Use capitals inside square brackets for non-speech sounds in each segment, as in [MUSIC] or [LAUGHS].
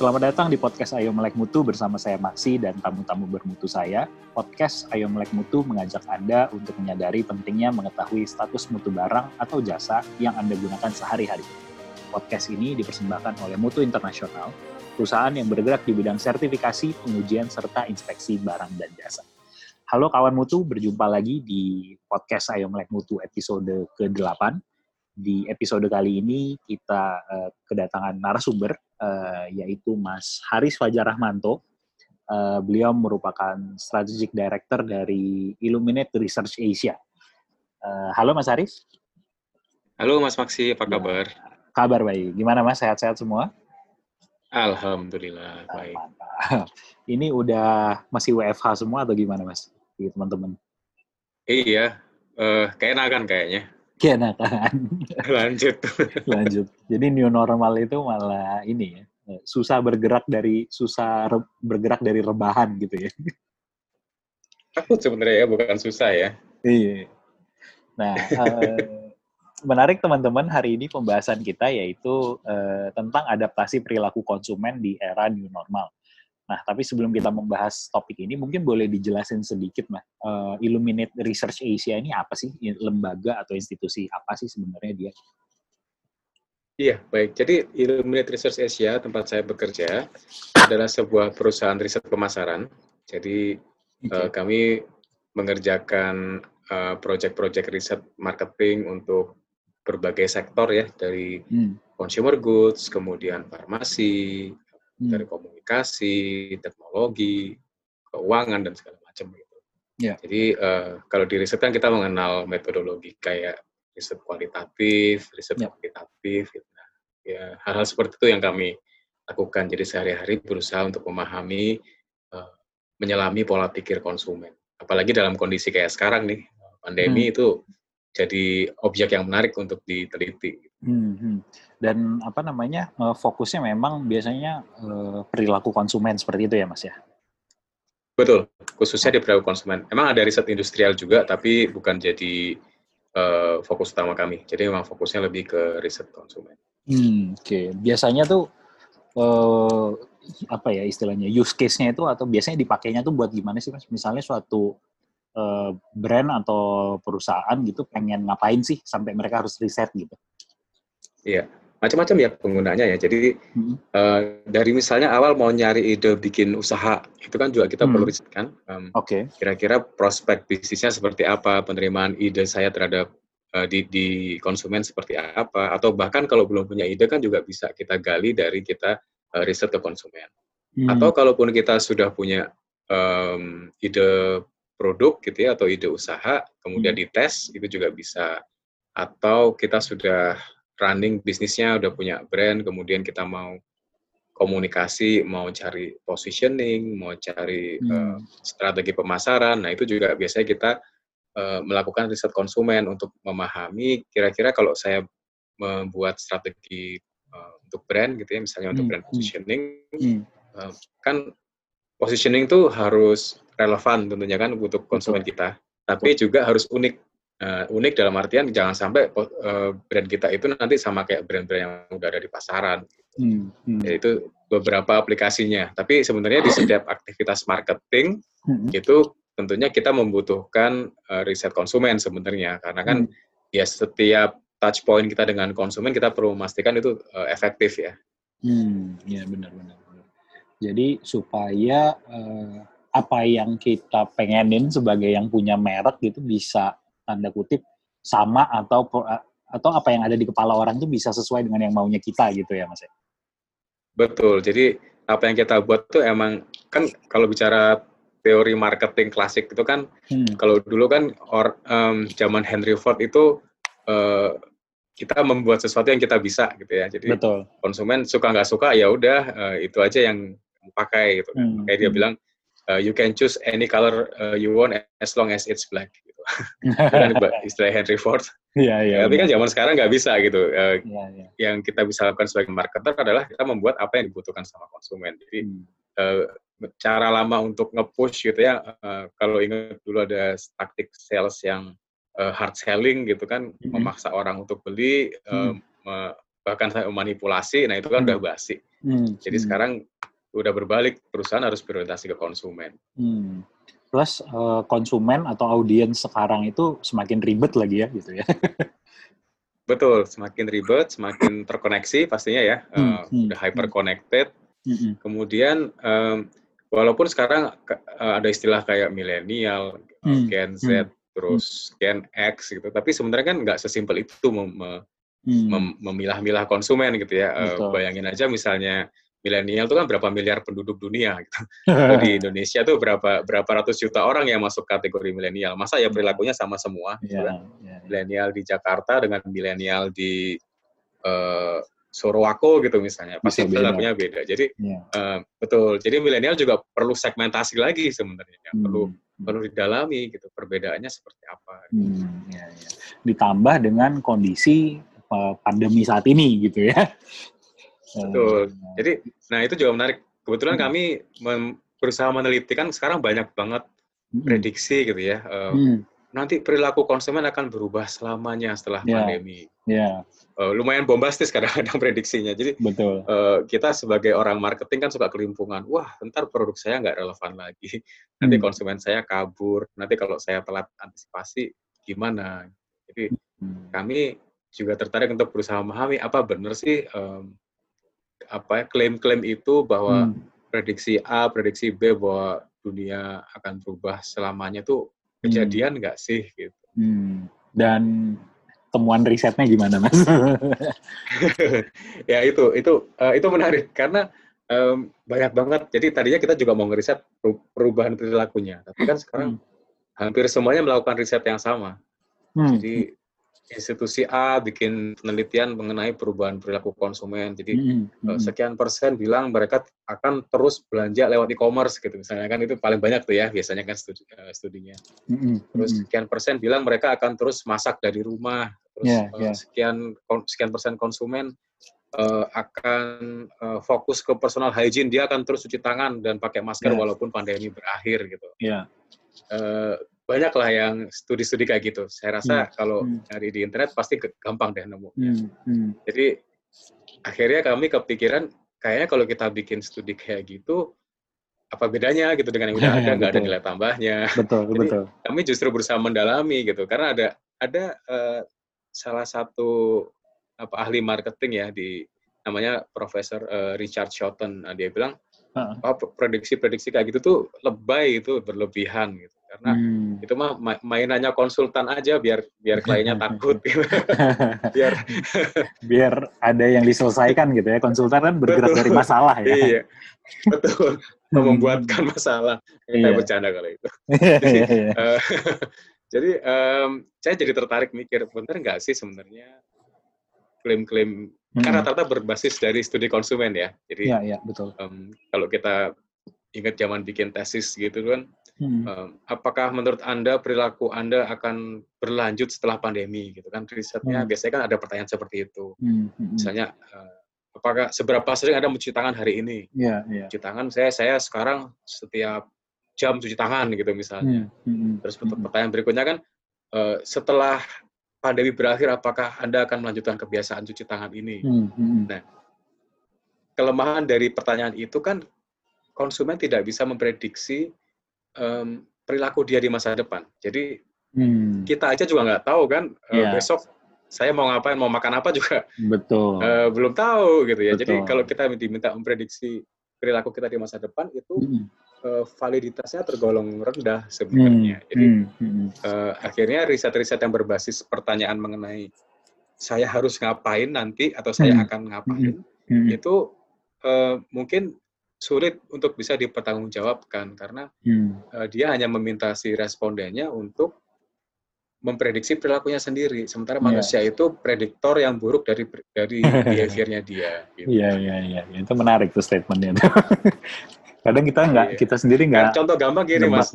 Selamat datang di podcast Ayo Melek Mutu bersama saya Maksi dan tamu-tamu bermutu saya. Podcast Ayo Melek Mutu mengajak Anda untuk menyadari pentingnya mengetahui status mutu barang atau jasa yang Anda gunakan sehari-hari. Podcast ini dipersembahkan oleh Mutu Internasional, perusahaan yang bergerak di bidang sertifikasi, pengujian, serta inspeksi barang dan jasa. Halo kawan mutu, berjumpa lagi di podcast Ayo Melek Mutu episode ke-8 di episode kali ini kita uh, kedatangan narasumber uh, yaitu Mas Haris Fajar Rahmanto. Uh, beliau merupakan strategic director dari Illuminate Research Asia. Uh, halo Mas Haris. Halo Mas Maksi, apa ya. kabar? Ya, kabar baik. Gimana Mas? Sehat-sehat semua? Alhamdulillah baik. [LAUGHS] Ini udah masih WFH semua atau gimana Mas? Teman-teman. Iya, uh, keenakan kayaknya kan Lanjut. Lanjut. Jadi new normal itu malah ini ya, susah bergerak dari susah re, bergerak dari rebahan gitu ya. Takut sebenarnya ya, bukan susah ya. Iya. Nah, uh, menarik teman-teman hari ini pembahasan kita yaitu uh, tentang adaptasi perilaku konsumen di era new normal. Nah, tapi sebelum kita membahas topik ini, mungkin boleh dijelasin sedikit, Mas. Uh, Illuminate Research Asia ini apa sih? Lembaga atau institusi apa sih sebenarnya dia? Iya, baik. Jadi Illuminate Research Asia, tempat saya bekerja, adalah sebuah perusahaan riset pemasaran. Jadi okay. uh, eh, kami mengerjakan uh, proyek-proyek riset marketing untuk berbagai sektor ya, dari hmm. consumer goods, kemudian farmasi, hmm. dari komunikasi, teknologi, keuangan dan segala macam gitu. Yeah. Jadi uh, kalau di riset kan kita mengenal metodologi kayak riset kualitatif, riset yeah. kuantitatif, gitu. Ya hal-hal seperti itu yang kami lakukan. Jadi sehari-hari berusaha untuk memahami, uh, menyelami pola pikir konsumen. Apalagi dalam kondisi kayak sekarang nih, pandemi hmm. itu jadi objek yang menarik untuk diteliti. Hmm, hmm. Dan apa namanya eh, fokusnya memang biasanya uh, perilaku konsumen seperti itu ya mas ya? Betul, khususnya di perilaku konsumen. Emang ada riset industrial juga, tapi bukan jadi uh, fokus utama kami. Jadi memang fokusnya lebih ke riset konsumen. Hmm, Oke, okay. biasanya tuh uh, apa ya istilahnya use case-nya itu atau biasanya dipakainya tuh buat gimana sih mas? Misalnya suatu uh, brand atau perusahaan gitu pengen ngapain sih sampai mereka harus riset gitu? Iya, macam-macam ya penggunanya ya. Jadi hmm. uh, dari misalnya awal mau nyari ide bikin usaha itu kan juga kita hmm. perlu riset kan. Um, Oke. Okay. Kira-kira prospek bisnisnya seperti apa, penerimaan ide saya terhadap uh, di, di konsumen seperti apa, atau bahkan kalau belum punya ide kan juga bisa kita gali dari kita uh, riset ke konsumen. Hmm. Atau kalaupun kita sudah punya um, ide produk gitu ya atau ide usaha kemudian hmm. dites itu juga bisa atau kita sudah running bisnisnya udah punya brand kemudian kita mau komunikasi mau cari positioning mau cari hmm. uh, strategi pemasaran nah itu juga biasanya kita uh, melakukan riset konsumen untuk memahami kira-kira kalau saya membuat strategi uh, untuk brand gitu ya misalnya untuk hmm. brand hmm. positioning hmm. Uh, kan positioning itu harus relevan tentunya kan untuk konsumen Betul. kita, tapi Betul. juga harus unik. Uh, unik dalam artian jangan sampai uh, brand kita itu nanti sama kayak brand-brand yang udah ada di pasaran. Hmm, hmm. Itu beberapa aplikasinya. Tapi sebenarnya di setiap aktivitas marketing hmm. itu tentunya kita membutuhkan uh, riset konsumen sebenarnya karena kan hmm. ya setiap touch point kita dengan konsumen kita perlu memastikan itu uh, efektif ya. Hmm, ya benar-benar. Jadi supaya uh, apa yang kita pengenin sebagai yang punya merek gitu bisa tanda kutip sama atau atau apa yang ada di kepala orang itu bisa sesuai dengan yang maunya kita gitu ya mas betul jadi apa yang kita buat tuh emang kan kalau bicara teori marketing klasik itu kan hmm. kalau dulu kan or, um, zaman Henry Ford itu uh, kita membuat sesuatu yang kita bisa gitu ya jadi Betul. konsumen suka nggak suka ya udah uh, itu aja yang pakai gitu kan. Hmm. kayak dia hmm. bilang uh, you can choose any color uh, you want as long as it's black gitu. [LAUGHS] kan istilah Henry Ford. Iya, iya. Tapi kan zaman sekarang nggak bisa gitu. Uh, ya, ya. Yang kita bisa lakukan sebagai marketer adalah kita membuat apa yang dibutuhkan sama konsumen. Jadi hmm. uh, cara lama untuk nge-push gitu ya, uh, kalau ingat dulu ada taktik sales yang uh, hard selling gitu kan, hmm. memaksa orang untuk beli, uh, hmm. bahkan sampai manipulasi, nah itu kan hmm. udah basi. Hmm. Jadi hmm. sekarang udah berbalik, perusahaan harus berorientasi ke konsumen. Hmm. Plus uh, konsumen atau audiens sekarang itu semakin ribet lagi ya gitu ya. [LAUGHS] Betul, semakin ribet, semakin terkoneksi pastinya ya, hmm. uh, hmm. udah hyper connected. Hmm. Kemudian um, walaupun sekarang uh, ada istilah kayak milenial, hmm. Gen Z, hmm. terus Gen X gitu, tapi sebenarnya kan nggak sesimpel itu mem hmm. memilah-milah konsumen gitu ya. Uh, bayangin aja misalnya milenial itu kan berapa miliar penduduk dunia gitu. di [LAUGHS] Indonesia tuh berapa berapa ratus juta orang yang masuk kategori milenial. Masa ya perilakunya sama semua? Yeah, gitu kan? yeah, yeah. Milenial di Jakarta dengan milenial di uh, Sorowako gitu misalnya, pasti perilakunya beda. Jadi yeah. Iya. uh, betul. Jadi milenial juga perlu segmentasi lagi sebenarnya, hmm. perlu perlu didalami gitu perbedaannya seperti apa. Gitu. Hmm, ya, ya. Ditambah dengan kondisi uh, pandemi saat ini gitu ya. Betul. Hmm. Jadi, nah itu juga menarik. Kebetulan hmm. kami berusaha meneliti kan sekarang banyak banget hmm. prediksi gitu ya. Um, hmm. Nanti perilaku konsumen akan berubah selamanya setelah yeah. pandemi. Yeah. Uh, lumayan bombastis kadang-kadang [LAUGHS] prediksinya. Jadi Betul. Uh, kita sebagai orang marketing kan suka kelimpungan. Wah, ntar produk saya nggak relevan lagi. Nanti hmm. konsumen saya kabur. Nanti kalau saya telat antisipasi gimana? Jadi hmm. kami juga tertarik untuk berusaha memahami apa benar sih um, apa ya, klaim-klaim itu bahwa hmm. prediksi A, prediksi B bahwa dunia akan berubah selamanya tuh hmm. kejadian nggak hmm. sih gitu. Hmm. Dan temuan risetnya gimana mas? [LAUGHS] ya itu itu uh, itu menarik karena um, banyak banget. Jadi tadinya kita juga mau ngeriset perubahan perilakunya, tapi kan sekarang hmm. hampir semuanya melakukan riset yang sama. Hmm. Jadi institusi A bikin penelitian mengenai perubahan perilaku konsumen. Jadi mm -hmm. sekian persen bilang mereka akan terus belanja lewat e-commerce gitu misalnya kan itu paling banyak tuh ya biasanya kan studi, uh, studinya. Mm -hmm. Terus sekian persen bilang mereka akan terus masak dari rumah. Terus yeah, yeah. sekian sekian persen konsumen uh, akan uh, fokus ke personal hygiene, dia akan terus cuci tangan dan pakai masker yeah. walaupun pandemi berakhir gitu. Yeah. Uh, banyak lah yang studi-studi kayak gitu. Saya rasa hmm. kalau hmm. cari di internet pasti gampang deh nemu. Hmm. Hmm. Jadi akhirnya kami kepikiran kayaknya kalau kita bikin studi kayak gitu apa bedanya gitu dengan yang udah [LAUGHS] ada nggak ada nilai tambahnya. Betul Jadi, betul. Kami justru berusaha mendalami gitu karena ada ada uh, salah satu apa ahli marketing ya di namanya Profesor uh, Richard Shotton. Nah, dia bilang uh. prediksi-prediksi kayak gitu tuh lebay itu berlebihan gitu karena hmm. itu mah mainannya konsultan aja biar biar kliennya takut [LAUGHS] biar [LAUGHS] biar ada yang diselesaikan gitu ya konsultan kan bergerak betul. dari masalah ya iya betul [LAUGHS] hmm. membuatkan masalah kita iya. bercanda kalau itu jadi, uh, jadi um, saya jadi tertarik mikir bener nggak sih sebenarnya klaim-klaim hmm. kan rata-rata berbasis dari studi konsumen ya jadi ya, ya, betul. Um, kalau kita ingat zaman bikin tesis gitu kan Hmm. Apakah menurut Anda perilaku Anda akan berlanjut setelah pandemi gitu kan risetnya hmm. biasanya kan ada pertanyaan seperti itu. Hmm. Hmm. Misalnya uh, apakah seberapa sering Anda mencuci tangan hari ini? Yeah, yeah. Cuci tangan saya saya sekarang setiap jam cuci tangan gitu misalnya. Hmm. Hmm. Terus hmm. pertanyaan berikutnya kan uh, setelah pandemi berakhir apakah Anda akan melanjutkan kebiasaan cuci tangan ini? Hmm. Hmm. Nah, kelemahan dari pertanyaan itu kan konsumen tidak bisa memprediksi um, perilaku dia di masa depan. Jadi hmm. kita aja juga nggak tahu kan yeah. uh, besok saya mau ngapain, mau makan apa juga betul uh, belum tahu gitu ya. Betul. Jadi kalau kita diminta memprediksi perilaku kita di masa depan itu hmm. uh, validitasnya tergolong rendah sebenarnya. Hmm. Jadi hmm. Uh, akhirnya riset-riset yang berbasis pertanyaan mengenai saya harus ngapain nanti atau saya hmm. akan ngapain hmm. Hmm. itu uh, mungkin sulit untuk bisa dipertanggungjawabkan karena hmm. uh, dia hanya meminta si respondennya untuk memprediksi perilakunya sendiri sementara yeah. manusia itu prediktor yang buruk dari dari [LAUGHS] behaviornya dia gitu. Iya iya iya itu menarik tuh statementnya. [LAUGHS] Kadang kita nggak iya. kita sendiri nggak. Contoh gampang gini mas.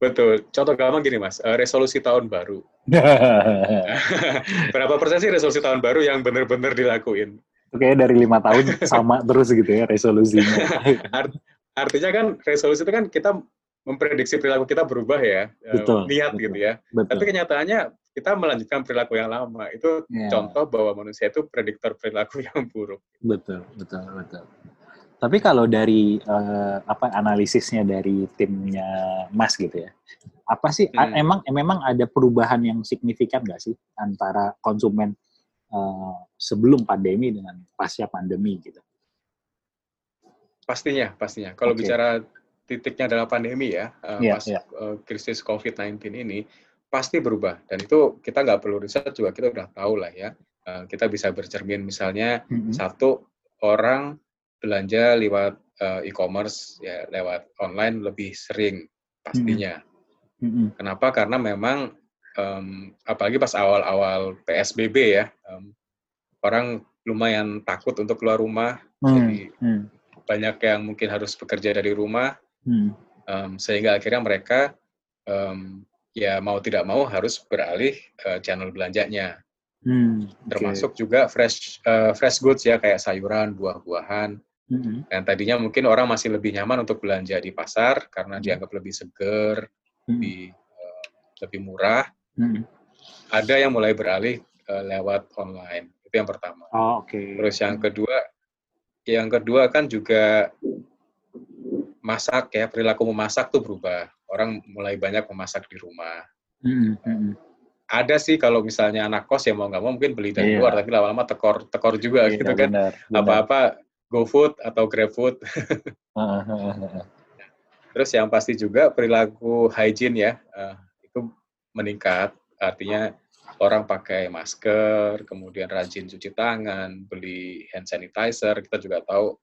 Betul. Contoh gampang gini mas, uh, resolusi tahun baru. [LAUGHS] Berapa persen sih resolusi tahun baru yang benar-benar dilakuin? Oke, dari lima tahun sama terus gitu ya resolusinya. [LAUGHS] Art, artinya kan resolusi itu kan kita memprediksi perilaku kita berubah ya, betul, niat betul, gitu ya. Betul. Tapi kenyataannya kita melanjutkan perilaku yang lama. Itu yeah. contoh bahwa manusia itu prediktor perilaku [LAUGHS] yang buruk. Betul, betul, betul. Tapi kalau dari uh, apa analisisnya dari timnya Mas gitu ya, apa sih hmm. emang memang ada perubahan yang signifikan nggak sih antara konsumen uh, sebelum pandemi dengan pasca pandemi gitu? Pastinya, pastinya. Kalau okay. bicara titiknya adalah pandemi ya, uh, yeah, pas yeah. Uh, krisis COVID-19 ini pasti berubah dan itu kita nggak perlu riset juga kita udah tahu lah ya. Uh, kita bisa bercermin misalnya mm -hmm. satu orang belanja lewat uh, e-commerce ya lewat online lebih sering pastinya. Mm-hmm. Kenapa? Karena memang um, apalagi pas awal-awal PSBB ya um, orang lumayan takut untuk keluar rumah, mm-hmm. jadi mm. banyak yang mungkin harus bekerja dari rumah, mm. um, sehingga akhirnya mereka um, ya mau tidak mau harus beralih uh, channel belanjanya. Hmm, termasuk juga fresh uh, fresh goods ya kayak sayuran, buah-buahan. Mm-hmm. Dan tadinya mungkin orang masih lebih nyaman untuk belanja di pasar karena mm-hmm. dianggap lebih seger, mm-hmm. lebih uh, lebih murah. Mm-hmm. Ada yang mulai beralih uh, lewat online. Itu yang pertama. Oh, Oke. Okay. Terus yang kedua, yang kedua kan juga masak ya perilaku memasak tuh berubah. Orang mulai banyak memasak di rumah. Mm-hmm. Ada sih kalau misalnya anak kos ya mau nggak mau mungkin beli dari yeah. luar, tapi lama-lama tekor tekor juga yeah, gitu kan. Apa-apa GoFood atau GrabFood. [LAUGHS] Terus yang pasti juga perilaku hygiene ya, uh, meningkat. Artinya orang pakai masker, kemudian rajin cuci tangan, beli hand sanitizer. Kita juga tahu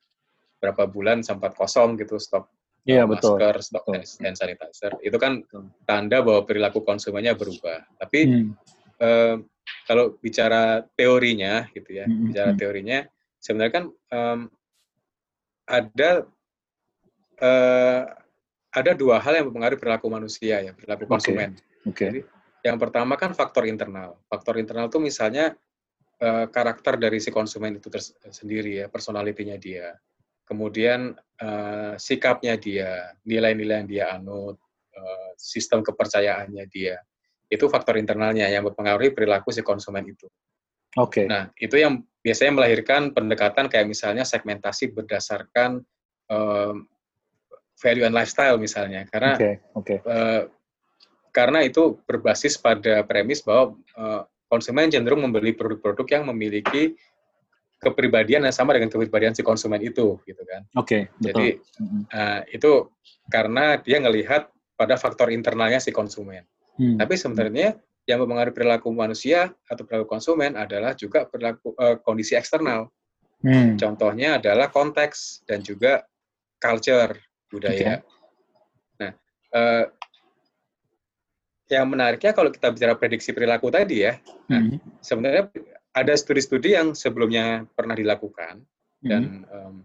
berapa bulan sempat kosong gitu stok yeah, masker, betul. stok betul. hand sanitizer. Itu kan tanda bahwa perilaku konsumennya berubah. Tapi hmm. uh, kalau bicara teorinya gitu ya, hmm. bicara hmm. teorinya sebenarnya kan um, ada uh, ada dua hal yang mempengaruhi perilaku manusia ya, perilaku konsumen. Oke. Okay. Okay. yang pertama kan faktor internal. Faktor internal itu misalnya uh, karakter dari si konsumen itu sendiri ya, personalitinya dia. Kemudian uh, sikapnya dia, nilai-nilai yang dia anut, uh, sistem kepercayaannya dia. Itu faktor internalnya yang mempengaruhi perilaku si konsumen itu. Oke. Okay. Nah, itu yang biasanya melahirkan pendekatan kayak misalnya segmentasi berdasarkan value and lifestyle misalnya, karena okay. Okay. Karena itu berbasis pada premis bahwa uh, konsumen cenderung membeli produk-produk yang memiliki kepribadian yang sama dengan kepribadian si konsumen itu, gitu kan? Oke. Okay, Jadi uh, itu karena dia ngelihat pada faktor internalnya si konsumen. Hmm. Tapi sebenarnya yang mempengaruhi perilaku manusia atau perilaku konsumen adalah juga perilaku uh, kondisi eksternal. Hmm. Contohnya adalah konteks dan juga culture budaya. Okay. Nah, uh, yang menariknya kalau kita bicara prediksi perilaku tadi ya, nah, hmm. nah, sebenarnya ada studi-studi yang sebelumnya pernah dilakukan hmm. dan um,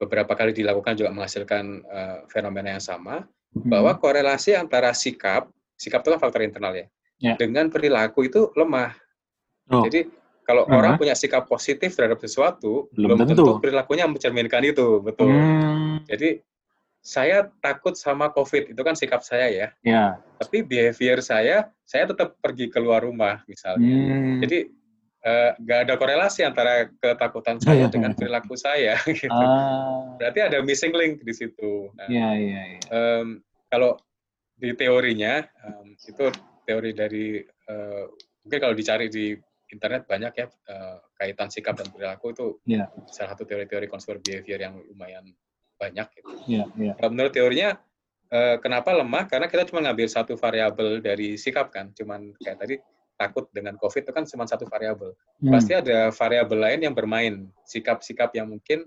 beberapa kali dilakukan juga menghasilkan uh, fenomena yang sama, hmm. bahwa korelasi antara sikap, sikap itu kan faktor internal ya, yeah. dengan perilaku itu lemah. Oh. Jadi kalau uh -huh. orang punya sikap positif terhadap sesuatu, belum, belum tentu. tentu perilakunya mencerminkan itu, betul. Hmm. Jadi saya takut sama COVID itu kan sikap saya ya. Yeah. Tapi behavior saya, saya tetap pergi keluar rumah misalnya. Hmm. Jadi nggak uh, ada korelasi antara ketakutan saya yeah. dengan perilaku saya. [LAUGHS] Gitu. Ah. Berarti ada missing link di situ. Nah, yeah, yeah. Um, kalau di teorinya um, itu teori dari uh, mungkin kalau dicari di internet banyak ya uh, kaitan sikap dan perilaku itu yeah. salah satu teori-teori consumer behavior yang lumayan banyak. Gitu. Yeah, yeah. menurut teorinya uh, kenapa lemah? Karena kita cuma ngambil satu variabel dari sikap kan, cuman kayak tadi takut dengan COVID itu kan cuma satu variabel. Hmm. Pasti ada variabel lain yang bermain, sikap-sikap yang mungkin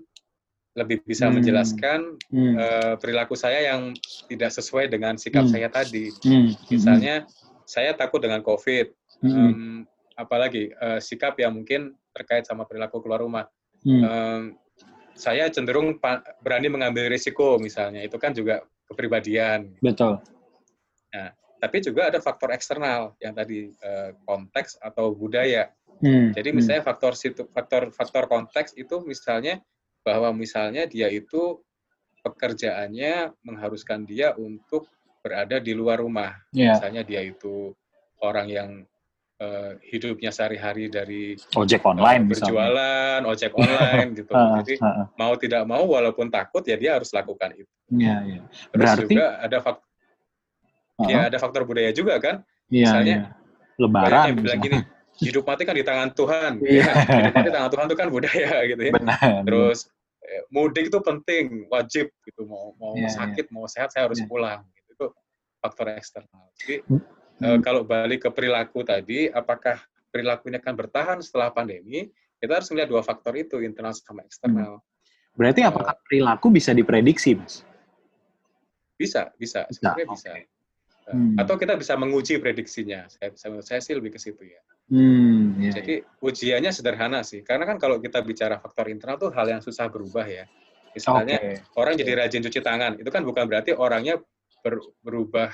lebih bisa hmm. menjelaskan hmm. Uh, perilaku saya yang tidak sesuai dengan sikap hmm. saya tadi. Hmm. Misalnya saya takut dengan COVID. Mm-hmm. Um, apalagi uh, sikap yang mungkin terkait sama perilaku keluar rumah. Mm. Um, saya cenderung berani mengambil risiko misalnya. Itu kan juga kepribadian. Betul. Nah, tapi juga ada faktor eksternal yang tadi uh, konteks atau budaya. Hmm. Jadi misalnya hmm. faktor situ, faktor faktor konteks itu misalnya bahwa misalnya dia itu pekerjaannya mengharuskan dia untuk berada di luar rumah. Yeah. Misalnya dia itu orang yang uh, hidupnya sehari-hari dari ojek online, uh, berjualan, misalnya. ojek online [LAUGHS] gitu. Jadi uh, uh. mau tidak mau, walaupun takut ya dia harus lakukan itu. Iya, iya. Berarti juga ada faktor, uh, ya ada faktor budaya juga kan. Iya, misalnya iya. Lebaran. bilang gini, hidup mati kan di tangan Tuhan. Iya. Ya, hidup mati di tangan Tuhan itu kan budaya [LAUGHS] gitu ya. Benar. Terus eh, mudik itu penting, wajib gitu. Mau mau yeah, sakit, yeah. mau sehat saya harus yeah. pulang. Gitu. Itu faktor eksternal. Jadi hmm. kalau balik ke perilaku tadi, apakah perilakunya akan bertahan setelah pandemi? Kita harus melihat dua faktor itu, internal sama eksternal. Berarti apakah perilaku bisa diprediksi, Mas? Bisa, bisa. Sebenarnya bisa. Okay. Hmm. Atau kita bisa menguji prediksinya. Saya, saya sih lebih ke situ ya. Hmm, ya, Jadi ya. ujiannya sederhana sih. Karena kan kalau kita bicara faktor internal tuh hal yang susah berubah ya. Misalnya okay. orang jadi rajin cuci tangan, itu kan bukan berarti orangnya ber, berubah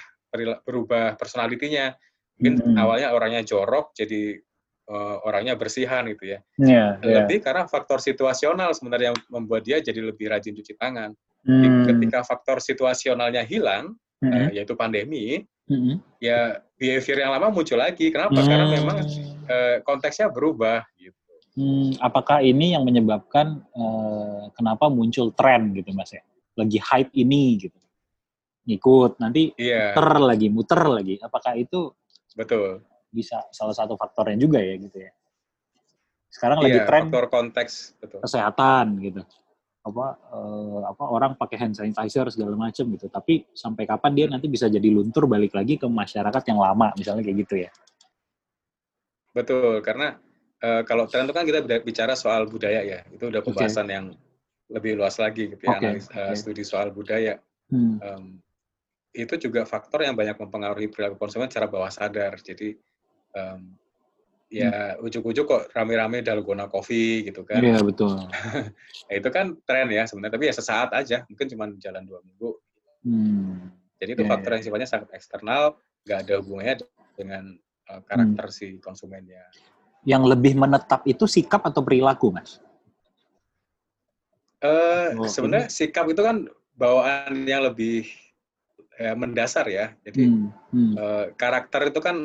berubah personalitinya. Mungkin hmm. awalnya orangnya jorok, jadi uh, orangnya bersihan gitu ya. Yeah, ya. Lebih yeah. karena faktor situasional sebenarnya yang membuat dia jadi lebih rajin cuci tangan. Hmm. ketika faktor situasionalnya hilang, mm -hmm. uh, yaitu pandemi, mm -hmm. ya behavior yang lama muncul lagi. Kenapa? Mm. Karena memang uh, konteksnya berubah. Gitu. Hmm, apakah ini yang menyebabkan uh, kenapa muncul tren gitu mas ya? Lagi hype ini gitu, ngikut nanti yeah. muter lagi, muter lagi. Apakah itu betul bisa salah satu faktornya juga ya gitu ya? Sekarang yeah, lagi tren faktor konteks betul. kesehatan gitu apa uh, apa orang pakai hand sanitizer segala macam gitu. Tapi sampai kapan dia nanti bisa jadi luntur balik lagi ke masyarakat yang lama misalnya kayak gitu ya. Betul, karena uh, kalau tren itu kan kita bicara soal budaya ya. Itu udah pembahasan okay. yang lebih luas lagi gitu ya, okay. analis, uh, okay. studi soal budaya. Hmm. Um, itu juga faktor yang banyak mempengaruhi perilaku konsumen secara bawah sadar. Jadi um, ya hmm. ujuk-ujuk kok rame-rame dalgona coffee gitu kan. Iya betul. [LAUGHS] ya, itu kan tren ya sebenarnya, tapi ya sesaat aja, mungkin cuma jalan dua minggu. Hmm. Jadi itu yeah, faktor yeah. yang sifatnya sangat eksternal, nggak ada hubungannya dengan uh, karakter hmm. si konsumennya. Yang lebih menetap itu sikap atau perilaku, mas? Uh, oh, sebenarnya sikap itu kan bawaan yang lebih ya, mendasar ya. Jadi hmm. Hmm. Uh, karakter itu kan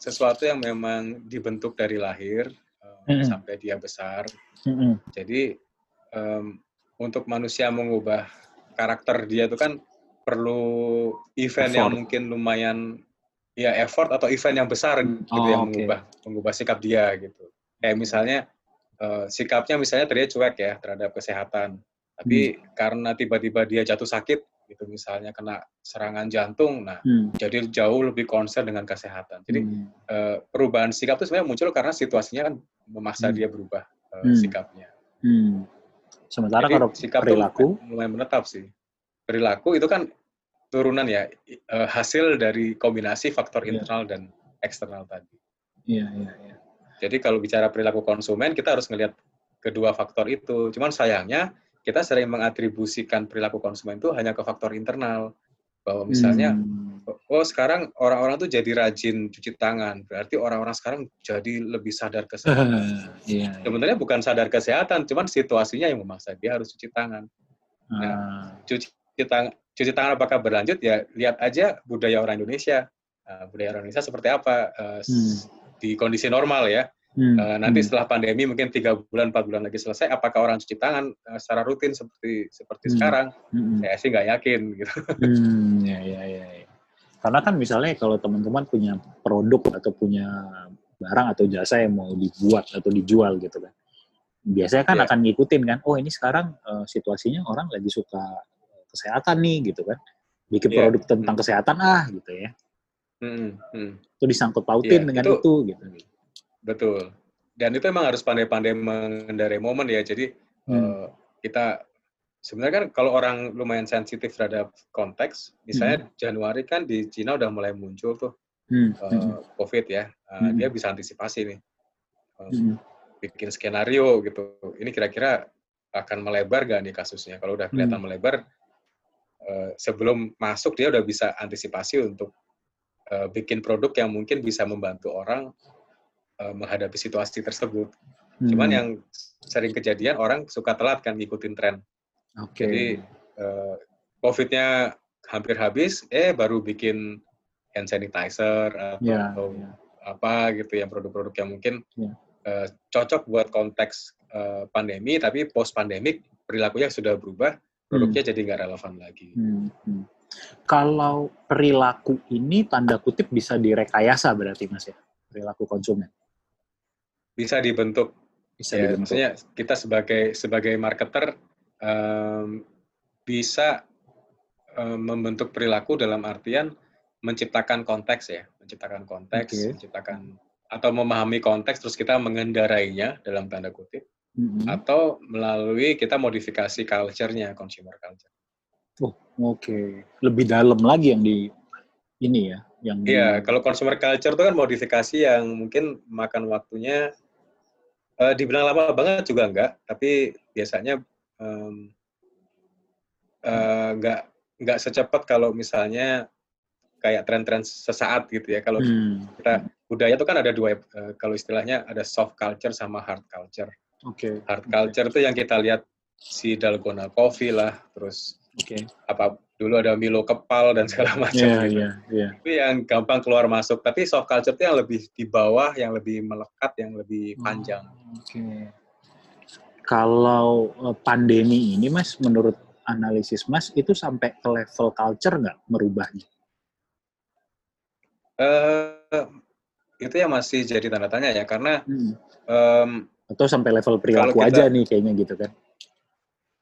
sesuatu yang memang dibentuk dari lahir uh, hmm. sampai dia besar. Hmm. Jadi um, untuk manusia mengubah karakter dia itu kan perlu event effort. yang mungkin lumayan ya effort atau event yang besar gitu oh, yang okay. mengubah mengubah sikap dia gitu. Kayak misalnya uh, sikapnya misalnya tadi cuek ya terhadap kesehatan. Tapi hmm. karena tiba-tiba dia jatuh sakit, gitu misalnya kena serangan jantung nah hmm. jadi jauh lebih concern dengan kesehatan jadi hmm. uh, perubahan sikap itu sebenarnya muncul karena situasinya kan memaksa hmm. dia berubah uh, hmm. sikapnya hmm. sementara jadi, kalau sikap perilaku mulai menetap sih perilaku itu kan turunan ya uh, hasil dari kombinasi faktor yeah. internal dan eksternal tadi iya yeah, iya yeah, yeah. jadi kalau bicara perilaku konsumen kita harus melihat kedua faktor itu cuman sayangnya kita sering mengatribusikan perilaku konsumen itu hanya ke faktor internal bahwa misalnya hmm. oh sekarang orang-orang tuh jadi rajin cuci tangan berarti orang-orang sekarang jadi lebih sadar [LAUGHS] kesehatan yeah, iya. sebenarnya bukan sadar kesehatan cuman situasinya yang memaksa dia harus cuci tangan nah uh. cuci tangan cuci tangan apakah berlanjut ya lihat aja budaya orang Indonesia uh, budaya orang Indonesia seperti apa uh, hmm. di kondisi normal ya Hmm. Uh, nanti hmm. setelah pandemi mungkin tiga bulan empat bulan lagi selesai, apakah orang cuci tangan uh, secara rutin seperti seperti hmm. sekarang? Hmm. Saya sih nggak yakin gitu. Hmm, ya, ya, ya, ya. Karena kan misalnya kalau teman-teman punya produk atau punya barang atau jasa yang mau dibuat atau dijual gitu kan, biasanya kan yeah. akan ngikutin kan, oh ini sekarang uh, situasinya orang lagi suka kesehatan nih gitu kan, bikin yeah. produk tentang hmm. kesehatan ah gitu ya. Hmm. Hmm. Itu disangkut pautin yeah, dengan itu, itu gitu. Betul. Dan itu emang harus pandai-pandai mengendarai momen ya. Jadi hmm. uh, kita sebenarnya kan kalau orang lumayan sensitif terhadap konteks, misalnya hmm. Januari kan di Cina udah mulai muncul tuh hmm. uh, COVID ya, uh, hmm. dia bisa antisipasi nih, uh, hmm. bikin skenario gitu. Ini kira-kira akan melebar gak nih kasusnya? Kalau udah kelihatan hmm. melebar, uh, sebelum masuk dia udah bisa antisipasi untuk uh, bikin produk yang mungkin bisa membantu orang uh, menghadapi situasi tersebut. Hmm. Cuman yang sering kejadian orang suka telat kan ngikutin tren. Okay. Jadi uh, COVID-nya hampir habis, eh baru bikin hand sanitizer atau yeah, yeah. apa gitu yang produk-produk yang mungkin yeah. uh, cocok buat konteks uh, pandemi, tapi post pandemik perilakunya sudah berubah, produknya hmm. jadi nggak relevan lagi. Hmm. Hmm. Kalau perilaku ini tanda kutip bisa direkayasa berarti mas ya perilaku konsumen? Bisa dibentuk. Bisa ya, dibentuk. Maksudnya kita sebagai sebagai marketer um, bisa um, membentuk perilaku dalam artian menciptakan konteks ya, menciptakan konteks, okay. menciptakan atau memahami konteks terus kita mengendarainya dalam tanda kutip mm-hmm. atau melalui kita modifikasi culture-nya consumer culture. Oh, oke. Okay. Lebih dalam lagi yang di ini ya, yang Iya, di... kalau consumer culture itu kan modifikasi yang mungkin makan waktunya uh, dibilang lama banget juga enggak, tapi biasanya um, uh, enggak enggak secepat kalau misalnya kayak tren-tren sesaat gitu ya. Kalau hmm. kita budaya itu kan ada dua, uh, kalau istilahnya ada soft culture sama hard culture. Oke. Okay. Hard culture itu yang kita lihat si dalgona coffee lah, terus okay. apa dulu ada Milo kepal dan segala [LAUGHS] macam yeah, gitu. Yeah, yeah. Itu yang gampang keluar masuk. Tapi soft culture itu yang lebih di bawah, yang lebih melekat, yang lebih oh, panjang. Oh, Oke. Okay. Kalau eh, pandemi ini, Mas, menurut analisis Mas, itu sampai ke level culture nggak merubahnya? Uh, itu yang masih jadi tanda tanya ya, karena hmm. um, atau sampai level perilaku kita, aja nih kayaknya gitu kan?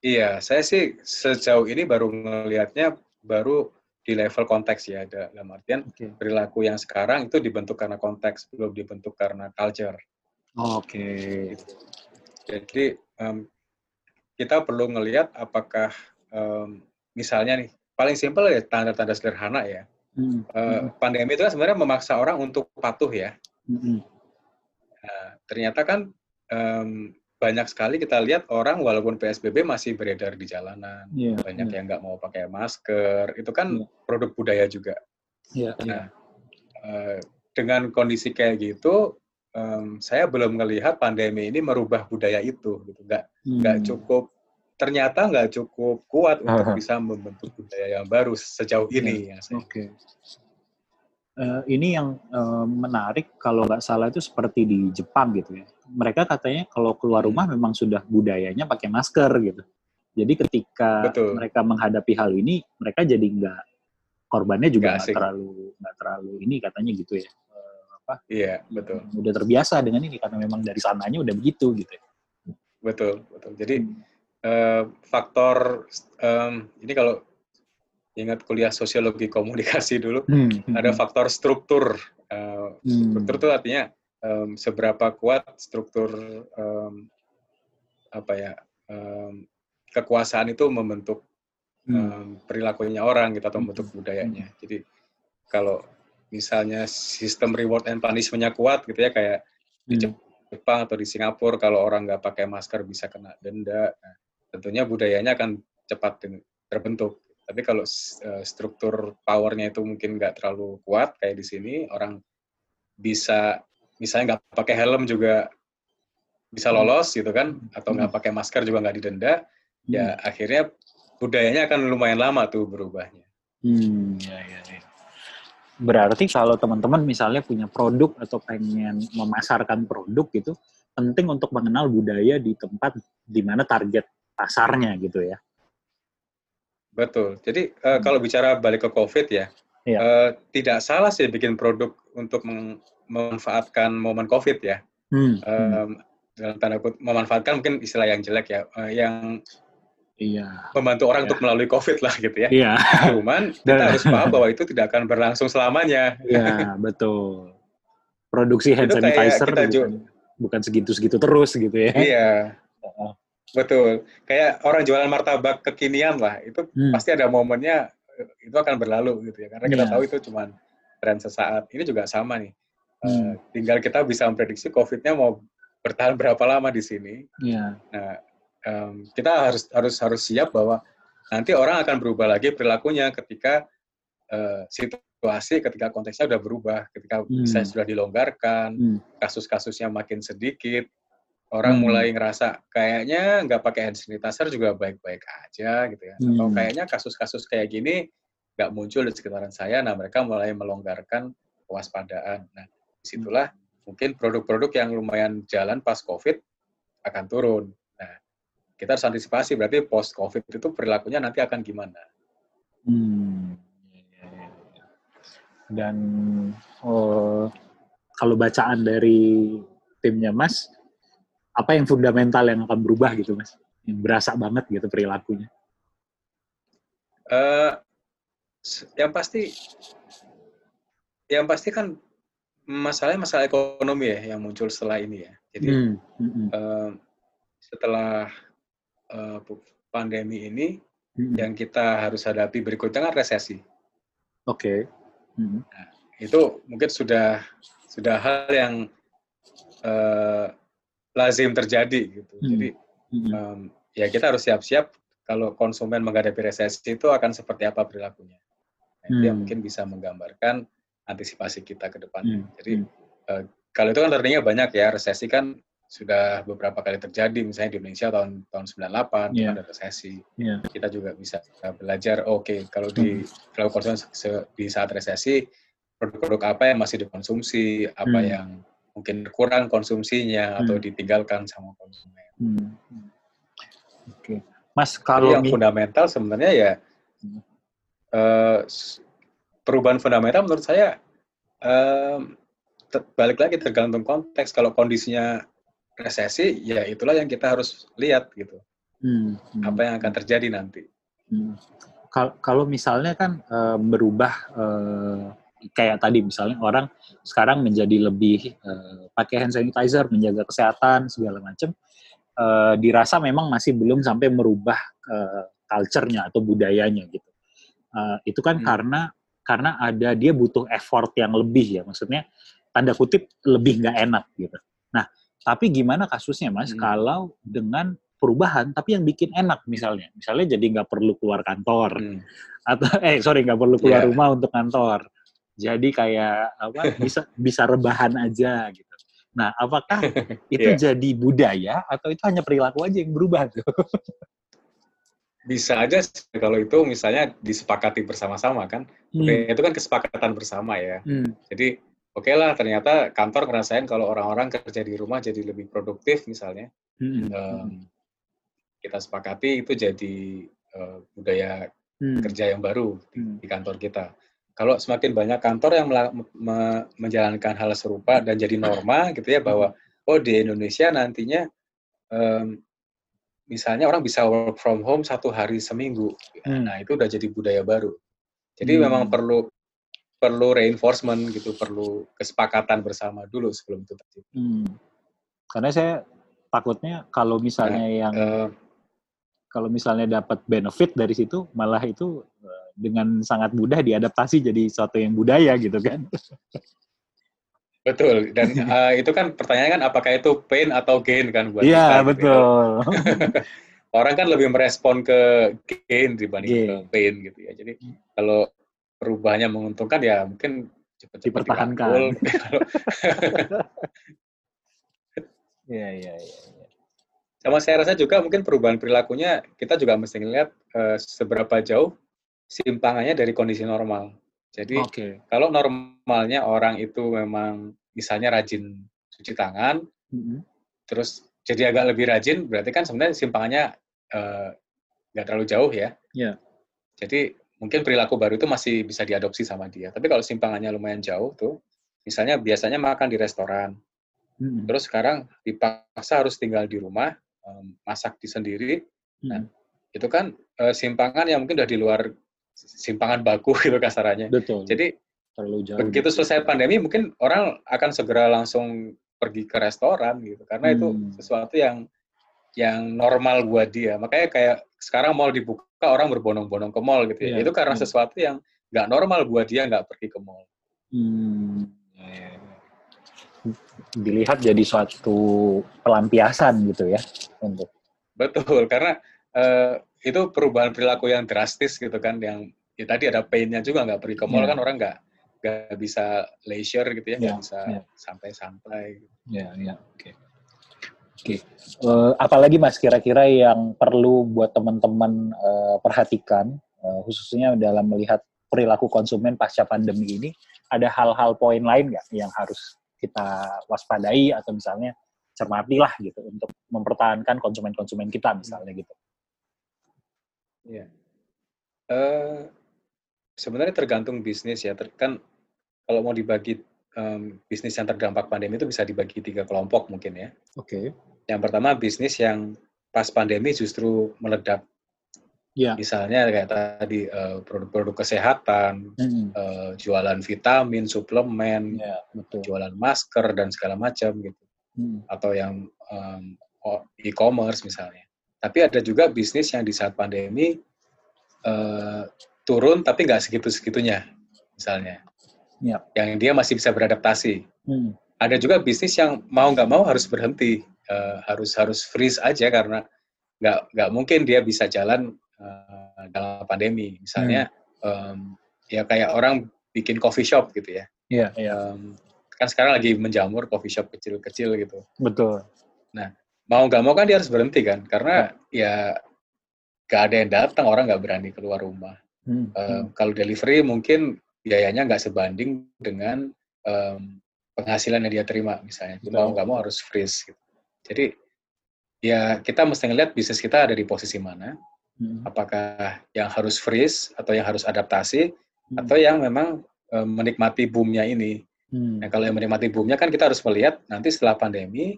Iya, saya sih sejauh ini baru ngelihatnya baru di level konteks ya, dalam artian okay. perilaku yang sekarang itu dibentuk karena konteks, belum dibentuk karena culture. Oke. Okay. Jadi um, kita perlu ngelihat apakah um, misalnya nih paling simpel ya tanda-tanda sederhana ya. Hmm. Uh, pandemi itu kan sebenarnya memaksa orang untuk patuh ya. Hmm. Nah, ternyata kan um, banyak sekali kita lihat orang walaupun PSBB masih beredar di jalanan, yeah, banyak yeah. yang nggak mau pakai masker, itu kan yeah. produk budaya juga. Yeah, iya. nah, yeah. dengan kondisi kayak gitu, um, saya belum melihat pandemi ini merubah budaya itu, gitu. Nggak nggak hmm. cukup, ternyata nggak cukup kuat [LAUGHS] untuk uh -huh. bisa membentuk budaya yang baru sejauh yeah. ini. Ya, Oke. Okay. Uh, ini yang uh, menarik kalau nggak salah itu seperti di Jepang gitu ya. Mereka katanya kalau keluar rumah memang sudah budayanya pakai masker gitu. Jadi ketika Betul. mereka menghadapi hal ini, mereka jadi nggak korbannya juga nggak terlalu nggak terlalu ini katanya gitu ya. Apa? Iya betul. Udah terbiasa dengan ini karena memang dari sananya udah begitu gitu. Ya. Betul betul. Jadi hmm. uh, faktor um, ini kalau ingat kuliah sosiologi komunikasi dulu, hmm. hmm ada hmm. faktor struktur. Uh, hmm. Struktur itu artinya um, seberapa kuat struktur um, apa ya um, kekuasaan itu membentuk hmm. um, perilakunya orang gitu atau hmm. membentuk budayanya. Hmm. Jadi kalau misalnya sistem reward and punishment-nya kuat gitu ya kayak hmm. di Jepang atau di Singapura kalau orang nggak pakai masker bisa kena denda. Nah, tentunya budayanya akan cepat terbentuk. Tapi kalau uh, struktur powernya itu mungkin nggak terlalu kuat kayak di sini, orang bisa misalnya nggak pakai helm juga bisa hmm. lolos gitu kan, atau nggak hmm. pakai masker juga nggak didenda, ya hmm. akhirnya budayanya akan lumayan lama tuh berubahnya. Hmm, ya, ya, ya. Berarti kalau teman-teman misalnya punya produk atau pengen memasarkan produk gitu, penting untuk mengenal budaya di tempat di mana target pasarnya gitu ya. Betul. Jadi uh, kalau bicara balik ke COVID ya, iya. uh, tidak salah sih bikin produk untuk memanfaatkan momen COVID ya. Hmm. Um, dalam tanda kutip memanfaatkan mungkin istilah yang jelek ya, uh, yang Iya. Membantu orang iya. untuk melalui COVID lah gitu ya. Iya. Cuman [LAUGHS] kita harus paham bahwa itu tidak akan berlangsung selamanya. Iya, betul. Produksi hand sanitizer bukan, bukan segitu-segitu terus gitu ya. Iya. Betul. Kayak orang jualan martabak kekinian lah, itu hmm. pasti ada momennya itu akan berlalu gitu ya. Karena kita yeah. tahu itu cuma tren sesaat. Ini juga sama nih. Hmm. Uh, tinggal kita bisa memprediksi COVID-nya mau bertahan berapa lama di sini. Yeah. Nah, um, kita harus harus harus siap bahwa nanti orang akan berubah lagi perilakunya ketika uh, situasi, ketika konteksnya sudah berubah, ketika hmm. sudah dilonggarkan, hmm. kasus-kasusnya makin sedikit, orang hmm. mulai ngerasa kayaknya nggak pakai hand sanitizer juga baik-baik aja gitu ya. Hmm. Atau kayaknya kasus-kasus kayak gini nggak muncul di sekitaran saya, nah mereka mulai melonggarkan kewaspadaan. Nah, di situlah mungkin produk-produk yang lumayan jalan pas COVID akan turun. Nah, kita harus antisipasi, berarti post-COVID itu perilakunya nanti akan gimana. Hmm. Dan oh, kalau bacaan dari timnya Mas, apa yang fundamental yang akan berubah gitu Mas? Yang berasa banget gitu perilakunya? Uh, yang pasti, yang pasti kan masalahnya masalah ekonomi ya yang muncul setelah ini ya. Jadi hmm. Hmm. Uh, setelah uh, pandemi ini hmm. yang kita harus hadapi berikutnya kan resesi. Oke. Okay. Hmm. Nah, itu mungkin sudah sudah hal yang uh, lazim terjadi gitu. Hmm. Jadi um, ya kita harus siap-siap kalau konsumen menghadapi resesi itu akan seperti apa perilakunya. Nah, hmm. Itu yang hmm. mungkin bisa menggambarkan antisipasi kita ke depan. Hmm. Jadi uh, kalau itu kan learningnya banyak ya, resesi kan sudah beberapa kali terjadi, misalnya di Indonesia tahun tahun 98 yeah. ada resesi. Yeah. Kita juga bisa belajar, oke okay, kalau di hmm. kalau konsumen di saat resesi produk-produk apa yang masih dikonsumsi, apa hmm. yang mungkin kurang konsumsinya hmm. atau ditinggalkan sama konsumen. Hmm. Oke, okay. Mas kalau Jadi yang fundamental sebenarnya ya hmm. Uh, perubahan fundamental menurut saya uh, balik lagi tergantung konteks. Kalau kondisinya resesi, ya itulah yang kita harus lihat gitu. Hmm. Hmm. Apa yang akan terjadi nanti. Hmm. Kalau misalnya kan uh, berubah uh, kayak tadi misalnya orang sekarang menjadi lebih uh, pakai hand sanitizer, menjaga kesehatan segala macam, uh, dirasa memang masih belum sampai merubah uh, culture-nya atau budayanya gitu. Uh, itu kan hmm. karena karena ada dia butuh effort yang lebih ya, maksudnya tanda kutip lebih nggak enak gitu. Nah, tapi gimana kasusnya mas hmm. kalau dengan perubahan tapi yang bikin enak misalnya, misalnya jadi nggak perlu keluar kantor hmm. atau eh sorry nggak perlu keluar yeah. rumah untuk kantor jadi kayak apa [LAUGHS] bisa bisa rebahan aja gitu. Nah, apakah [LAUGHS] itu yeah. jadi budaya atau itu hanya perilaku aja yang berubah tuh? [LAUGHS] Bisa aja kalau itu misalnya disepakati bersama-sama kan. Hmm. Itu kan kesepakatan bersama ya. Hmm. Jadi oke okay lah ternyata kantor ngerasain kalau orang-orang kerja di rumah jadi lebih produktif misalnya. Hmm. Um, kita sepakati itu jadi uh, budaya hmm. kerja yang baru di, hmm. di kantor kita kalau semakin banyak kantor yang me menjalankan hal serupa dan jadi norma gitu ya bahwa oh di Indonesia nantinya um, misalnya orang bisa work from home satu hari seminggu hmm. nah itu udah jadi budaya baru jadi hmm. memang perlu perlu reinforcement gitu perlu kesepakatan bersama dulu sebelum itu terjadi hmm. karena saya takutnya kalau misalnya nah, yang uh, kalau misalnya dapat benefit dari situ malah itu dengan sangat mudah diadaptasi jadi suatu yang budaya gitu kan. [LAUGHS] Betul, dan uh, [LAUGHS] itu kan pertanyaannya kan apakah itu pain atau gain kan buat Iya, gitu betul. Ya. [LAUGHS] Orang kan lebih merespon ke gain dibanding ke pain gitu ya. Jadi kalau perubahannya menguntungkan ya mungkin cepat-cepat dipertahankan. [LAUGHS] Iya, iya, iya. Sama saya rasa juga mungkin perubahan perilakunya kita juga mesti ngeliat uh, seberapa jauh simpangannya dari kondisi normal. Jadi okay. kalau normalnya orang itu memang misalnya rajin cuci tangan, mm-hmm. terus jadi agak lebih rajin, berarti kan sebenarnya simpangannya eh, nggak uh, terlalu jauh ya. Yeah. Jadi mungkin perilaku baru itu masih bisa diadopsi sama dia. Tapi kalau simpangannya lumayan jauh tuh, misalnya biasanya makan di restoran, mm-hmm. terus sekarang dipaksa harus tinggal di rumah, um, masak di sendiri, mm-hmm. nah itu kan uh, simpangan yang mungkin udah di luar simpangan baku [LAUGHS] gitu kasarannya. Betul. Jadi terlalu jauh. Begitu selesai pandemi mungkin orang akan segera langsung pergi ke restoran gitu karena hmm. itu sesuatu yang yang normal buat dia. Makanya kayak sekarang mall dibuka orang berbondong-bondong ke mall gitu ya. Yeah. Itu karena sesuatu yang nggak normal buat dia nggak pergi ke mall. Hmm. Dilihat jadi suatu pelampiasan gitu ya untuk. Betul karena uh, itu perubahan perilaku yang drastis gitu kan yang ya tadi ada painnya juga nggak pergi ke mall yeah. kan orang nggak nggak bisa leisure gitu ya nggak yeah. bisa yeah. santai-santai. Ya ya oke. Oke, uh, apalagi mas kira-kira yang perlu buat teman-teman uh, perhatikan uh, khususnya dalam melihat perilaku konsumen pasca pandemi ini, ada hal-hal poin lain nggak yang harus kita waspadai atau misalnya cermati lah gitu untuk mempertahankan konsumen-konsumen kita misalnya gitu. Iya. Uh, sebenarnya tergantung bisnis ya. Ter, kan kalau mau dibagi um, bisnis yang terdampak pandemi itu bisa dibagi tiga kelompok mungkin ya. Oke. Okay. Yang pertama bisnis yang pas pandemi justru meledak Ya. Misalnya kayak tadi uh, produk-produk kesehatan, hmm. uh, jualan vitamin, suplemen, ya, betul. jualan masker dan segala macam gitu, hmm. atau yang um, e-commerce misalnya. Tapi ada juga bisnis yang di saat pandemi uh, turun tapi nggak segitu-segitunya, misalnya, ya. yang dia masih bisa beradaptasi. Hmm. Ada juga bisnis yang mau nggak mau harus berhenti, uh, harus harus freeze aja karena nggak nggak mungkin dia bisa jalan uh, dalam pandemi. Misalnya hmm. um, ya kayak orang bikin coffee shop gitu ya. Iya. Yeah, um, kan sekarang lagi menjamur coffee shop kecil-kecil gitu. Betul. Nah mau nggak mau kan dia harus berhenti kan karena yeah. ya gak ada yang datang orang nggak berani keluar rumah. Hmm. Um, kalau delivery mungkin biayanya nggak sebanding dengan um, penghasilan yang dia terima misalnya. Betul. Mau nggak mau harus freeze. Gitu. Jadi ya kita mesti ngeliat bisnis kita ada di posisi mana Hmm. Apakah yang harus freeze atau yang harus adaptasi hmm. atau yang memang e, menikmati boomnya ini. Hmm. Nah, kalau yang menikmati boomnya kan kita harus melihat nanti setelah pandemi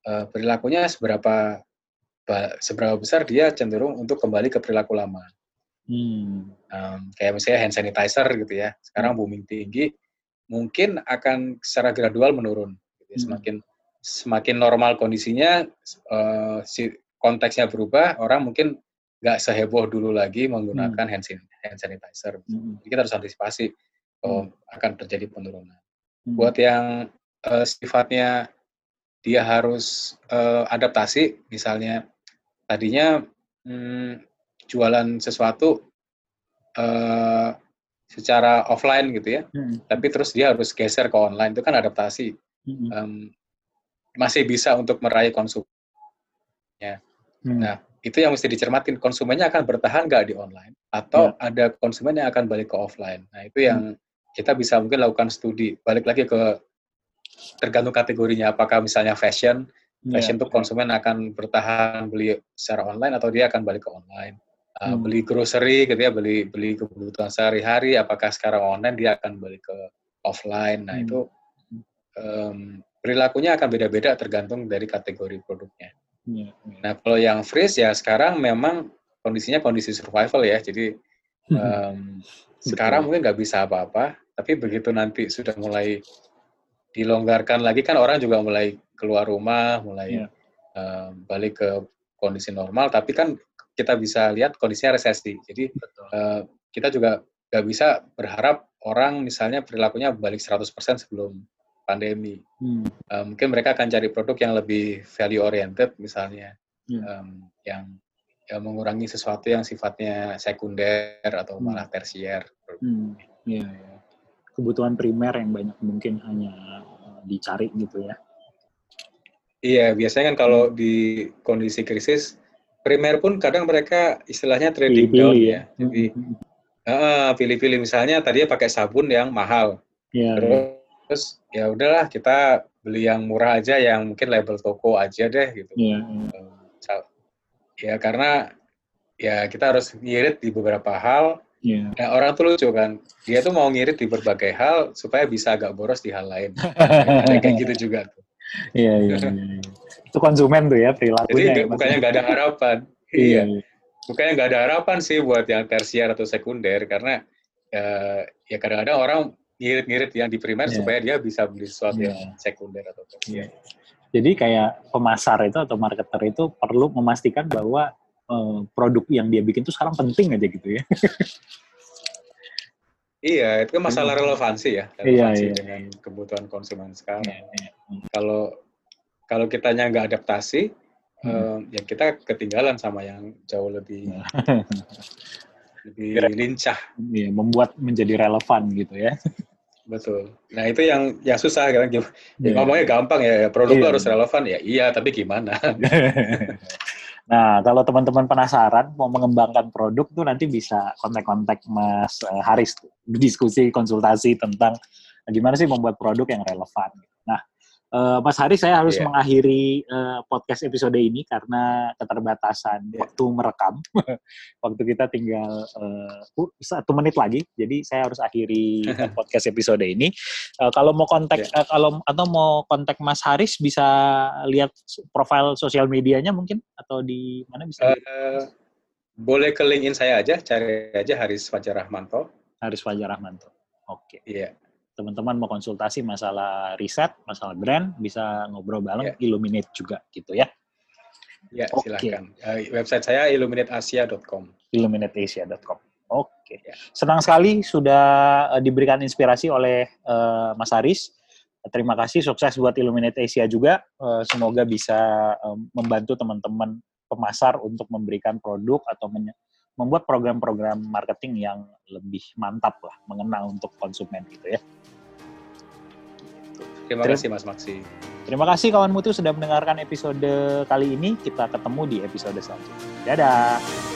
e, perilakunya seberapa seberapa besar dia cenderung untuk kembali ke perilaku lama. Hmm. Um, kayak misalnya hand sanitizer gitu ya, sekarang hmm. booming tinggi, mungkin akan secara gradual menurun. Gitu ya. Hmm. Semakin semakin normal kondisinya, uh, si konteksnya berubah, orang mungkin nggak seheboh dulu lagi menggunakan hmm. hand, hand sanitizer. Hmm. Jadi kita harus antisipasi hmm. akan terjadi penurunan. Hmm. Buat yang uh, sifatnya dia harus uh, adaptasi, misalnya tadinya hmm, jualan sesuatu uh, secara offline gitu ya, hmm. tapi terus dia harus geser ke online itu kan adaptasi. Hmm. Um, masih bisa untuk meraih konsumennya. Hmm. Nah, itu yang mesti dicermatin konsumennya akan bertahan nggak di online atau ya. ada konsumen yang akan balik ke offline nah itu yang hmm. Kita bisa mungkin lakukan studi. Balik lagi ke tergantung kategorinya. Apakah misalnya fashion ya, fashion itu konsumen akan bertahan beli secara online atau dia akan balik ke online? Uh, hmm. beli grocery gitu ya beli beli kebutuhan sehari-hari apakah sekarang online dia akan balik ke offline? Nah hmm. itu um, perilakunya akan beda-beda tergantung dari kategori produknya. Ya, Nah kalau yang freeze ya sekarang memang kondisinya kondisi survival ya, jadi um, sekarang mungkin nggak bisa apa-apa, tapi begitu nanti sudah mulai dilonggarkan lagi kan orang juga mulai keluar rumah, mulai ya. um, balik ke kondisi normal, tapi kan kita bisa lihat kondisinya resesi, jadi uh, kita juga nggak bisa berharap orang misalnya perilakunya balik 100% sebelum pandemi. Hmm. Uh, mungkin mereka akan cari produk yang lebih value oriented misalnya, hmm. um, yang yang mengurangi sesuatu yang sifatnya sekunder atau hmm. malah tersier. Hmm. Ya, ya. Kebutuhan primer yang banyak mungkin hanya uh, dicari gitu ya. Iya, biasanya kan kalau hmm. di kondisi krisis primer pun kadang mereka istilahnya trading pilih, down ya. ya. Jadi uh, pilih-pilih misalnya tadinya pakai sabun yang mahal. Ya, terus ya ya udahlah kita beli yang murah aja yang mungkin label toko aja deh gitu yeah, yeah. Ya karena ya kita harus ngirit di beberapa hal yeah. nah orang tuh lucu kan dia tuh mau ngirit di berbagai hal supaya bisa agak boros di hal lain ada kayak gitu [LAUGHS] juga tuh iya, iya iya iya itu konsumen tuh ya perilakunya jadi ya, bukannya nggak ada harapan iya, iya. bukannya nggak ada harapan sih buat yang tersier atau sekunder karena ya, ya kadang-kadang orang ngirit-ngirit yang di primer yeah. supaya dia bisa beli sesuatu yeah. yang sekunder atau tersier. Yeah. Jadi kayak pemasar itu atau marketer itu perlu memastikan bahwa uh, produk yang dia bikin itu sekarang penting aja gitu ya. iya, itu kan masalah iya. relevansi ya, iya, relevansi yeah, yeah. dengan kebutuhan konsumen sekarang. Yeah, yeah. Kalau kalau kitanya nggak adaptasi, hmm. um, ya kita ketinggalan sama yang jauh lebih [LAUGHS] lebih lincah. Iya, membuat menjadi relevan gitu ya. Betul. Nah itu yang yang susah kan. Ya, yeah. Ngomongnya gampang ya, produk yeah. harus relevan ya. Iya, tapi gimana? [LAUGHS] Nah, kalau teman-teman penasaran mau mengembangkan produk tuh nanti bisa kontak-kontak Mas uh, Haris diskusi konsultasi tentang gimana sih membuat produk yang relevan. Nah, uh, Mas Haris saya harus yeah. mengakhiri uh, podcast episode ini karena keterbatasan yeah. waktu merekam. [LAUGHS] waktu kita tinggal uh, satu menit lagi, jadi saya harus akhiri [LAUGHS] podcast episode ini. Uh, kalau mau kontak yeah. uh, kalau atau mau kontak Mas Haris bisa lihat profil sosial medianya mungkin atau di mana bisa? Uh, boleh ke LinkedIn saya aja, cari aja Haris Fajar Rahmanto. Haris Fajar Rahmanto. Oke. Okay. Iya. Yeah teman-teman mau konsultasi masalah riset, masalah brand, bisa ngobrol bareng yeah. Illuminate juga gitu ya. Ya, okay. silakan. Uh, website saya illuminateasia.com. illuminateasia.com. Oke. Okay. Ya. Yeah. Senang sekali sudah uh, diberikan inspirasi oleh uh, Mas Aris. Terima kasih, sukses buat Illuminate Asia juga. Uh, semoga bisa uh, membantu teman-teman pemasar untuk memberikan produk atau membuat program-program marketing yang lebih mantap lah, mengena untuk konsumen gitu ya. Terima kasih Mas Maksi. Terima kasih kawan mutu sudah mendengarkan episode kali ini. Kita ketemu di episode selanjutnya. Dadah.